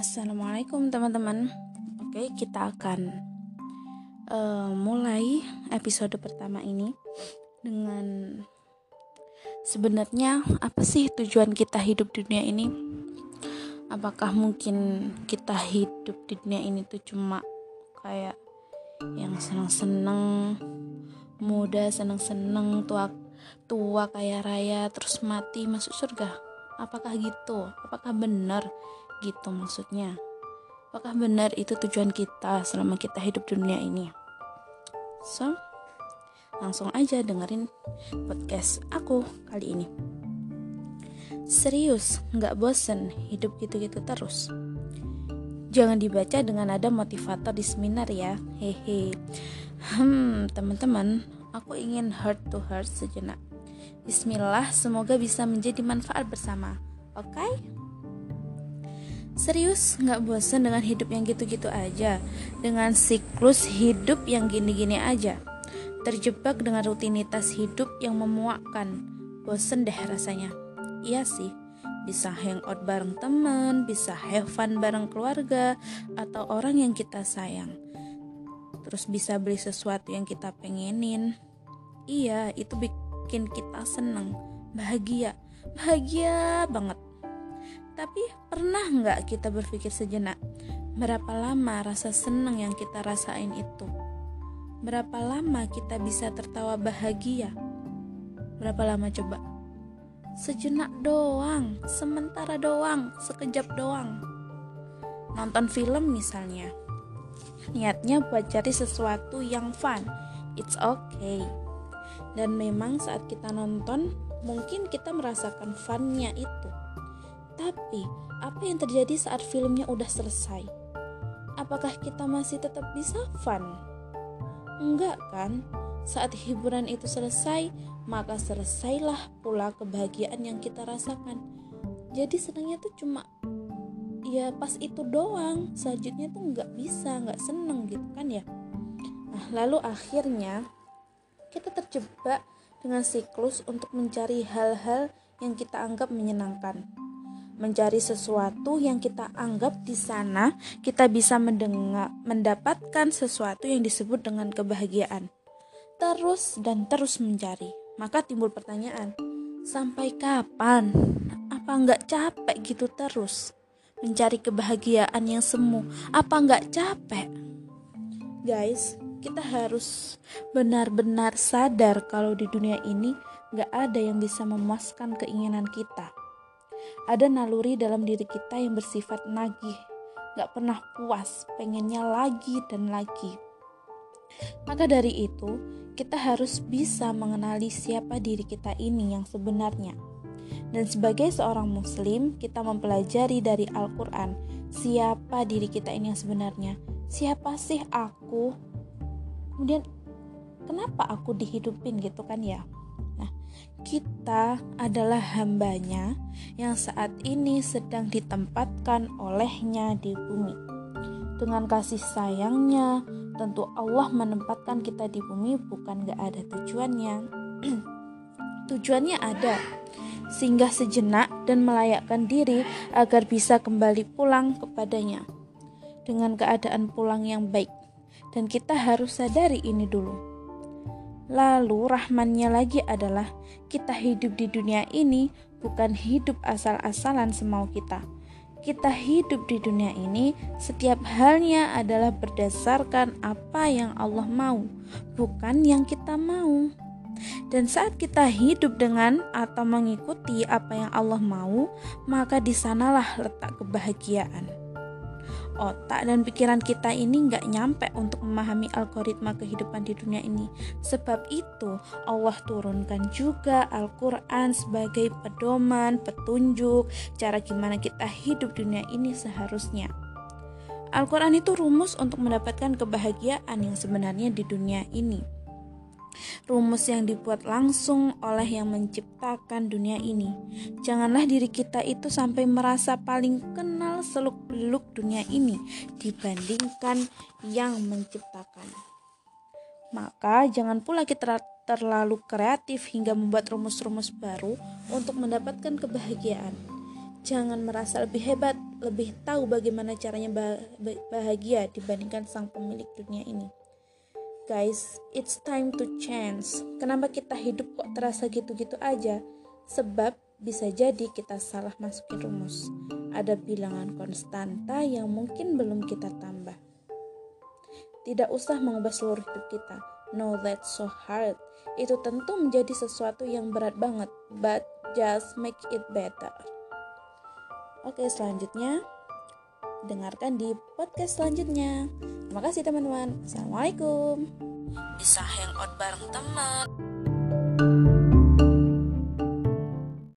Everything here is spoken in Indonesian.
Assalamualaikum teman-teman. Oke, kita akan uh, mulai episode pertama ini dengan sebenarnya apa sih tujuan kita hidup di dunia ini? Apakah mungkin kita hidup di dunia ini tuh cuma kayak yang senang-senang, muda senang-senang, tua tua kaya raya terus mati masuk surga? Apakah gitu? Apakah benar? gitu maksudnya? Apakah benar itu tujuan kita selama kita hidup di dunia ini? So langsung aja dengerin podcast aku kali ini. Serius nggak bosen hidup gitu-gitu terus. Jangan dibaca dengan ada motivator di seminar ya hehe. Hmm teman-teman aku ingin heart to heart sejenak Bismillah, semoga bisa menjadi manfaat bersama. Oke? Okay? Serius, nggak bosan dengan hidup yang gitu-gitu aja, dengan siklus hidup yang gini-gini aja. Terjebak dengan rutinitas hidup yang memuakkan, bosen deh rasanya. Iya sih, bisa hangout bareng temen, bisa have fun bareng keluarga, atau orang yang kita sayang. Terus bisa beli sesuatu yang kita pengenin. Iya, itu bikin kita seneng, bahagia, bahagia banget. Tapi pernah nggak kita berpikir sejenak, berapa lama rasa senang yang kita rasain itu? Berapa lama kita bisa tertawa bahagia? Berapa lama coba? Sejenak doang, sementara doang, sekejap doang. Nonton film misalnya. Niatnya buat cari sesuatu yang fun. It's okay. Dan memang saat kita nonton, mungkin kita merasakan funnya itu tapi, apa yang terjadi saat filmnya udah selesai? Apakah kita masih tetap bisa fun? Enggak kan? Saat hiburan itu selesai, maka selesailah pula kebahagiaan yang kita rasakan. Jadi senangnya tuh cuma ya pas itu doang, selanjutnya tuh nggak bisa, nggak seneng gitu kan ya. Nah, lalu akhirnya kita terjebak dengan siklus untuk mencari hal-hal yang kita anggap menyenangkan mencari sesuatu yang kita anggap di sana kita bisa mendengar mendapatkan sesuatu yang disebut dengan kebahagiaan. Terus dan terus mencari. Maka timbul pertanyaan, sampai kapan? Apa nggak capek gitu terus? Mencari kebahagiaan yang semu, apa nggak capek? Guys, kita harus benar-benar sadar kalau di dunia ini nggak ada yang bisa memuaskan keinginan kita ada naluri dalam diri kita yang bersifat nagih, gak pernah puas, pengennya lagi dan lagi. Maka dari itu, kita harus bisa mengenali siapa diri kita ini yang sebenarnya. Dan sebagai seorang muslim, kita mempelajari dari Al-Quran siapa diri kita ini yang sebenarnya. Siapa sih aku? Kemudian, kenapa aku dihidupin gitu kan ya? kita adalah hambanya yang saat ini sedang ditempatkan olehnya di bumi. Dengan kasih sayangnya, tentu Allah menempatkan kita di bumi bukan gak ada tujuannya. tujuannya ada, sehingga sejenak dan melayakkan diri agar bisa kembali pulang kepadanya. Dengan keadaan pulang yang baik. Dan kita harus sadari ini dulu Lalu rahmannya lagi adalah kita hidup di dunia ini bukan hidup asal-asalan semau kita. Kita hidup di dunia ini setiap halnya adalah berdasarkan apa yang Allah mau, bukan yang kita mau. Dan saat kita hidup dengan atau mengikuti apa yang Allah mau, maka di sanalah letak kebahagiaan otak dan pikiran kita ini nggak nyampe untuk memahami algoritma kehidupan di dunia ini. Sebab itu Allah turunkan juga Al-Quran sebagai pedoman, petunjuk, cara gimana kita hidup dunia ini seharusnya. Al-Quran itu rumus untuk mendapatkan kebahagiaan yang sebenarnya di dunia ini. Rumus yang dibuat langsung oleh yang menciptakan dunia ini. Janganlah diri kita itu sampai merasa paling kenal seluk-beluk dunia ini dibandingkan yang menciptakan. Maka jangan pula kita terlalu kreatif hingga membuat rumus-rumus baru untuk mendapatkan kebahagiaan. Jangan merasa lebih hebat, lebih tahu bagaimana caranya bahagia dibandingkan sang pemilik dunia ini. Guys, it's time to change. Kenapa kita hidup kok terasa gitu-gitu aja? Sebab bisa jadi kita salah masukin rumus. Ada bilangan konstanta yang mungkin belum kita tambah. Tidak usah mengubah seluruh hidup kita. No, that's so hard. Itu tentu menjadi sesuatu yang berat banget, but just make it better. Oke, selanjutnya dengarkan di podcast selanjutnya. Terima kasih teman-teman. Assalamualaikum. Bisa hangout bareng teman.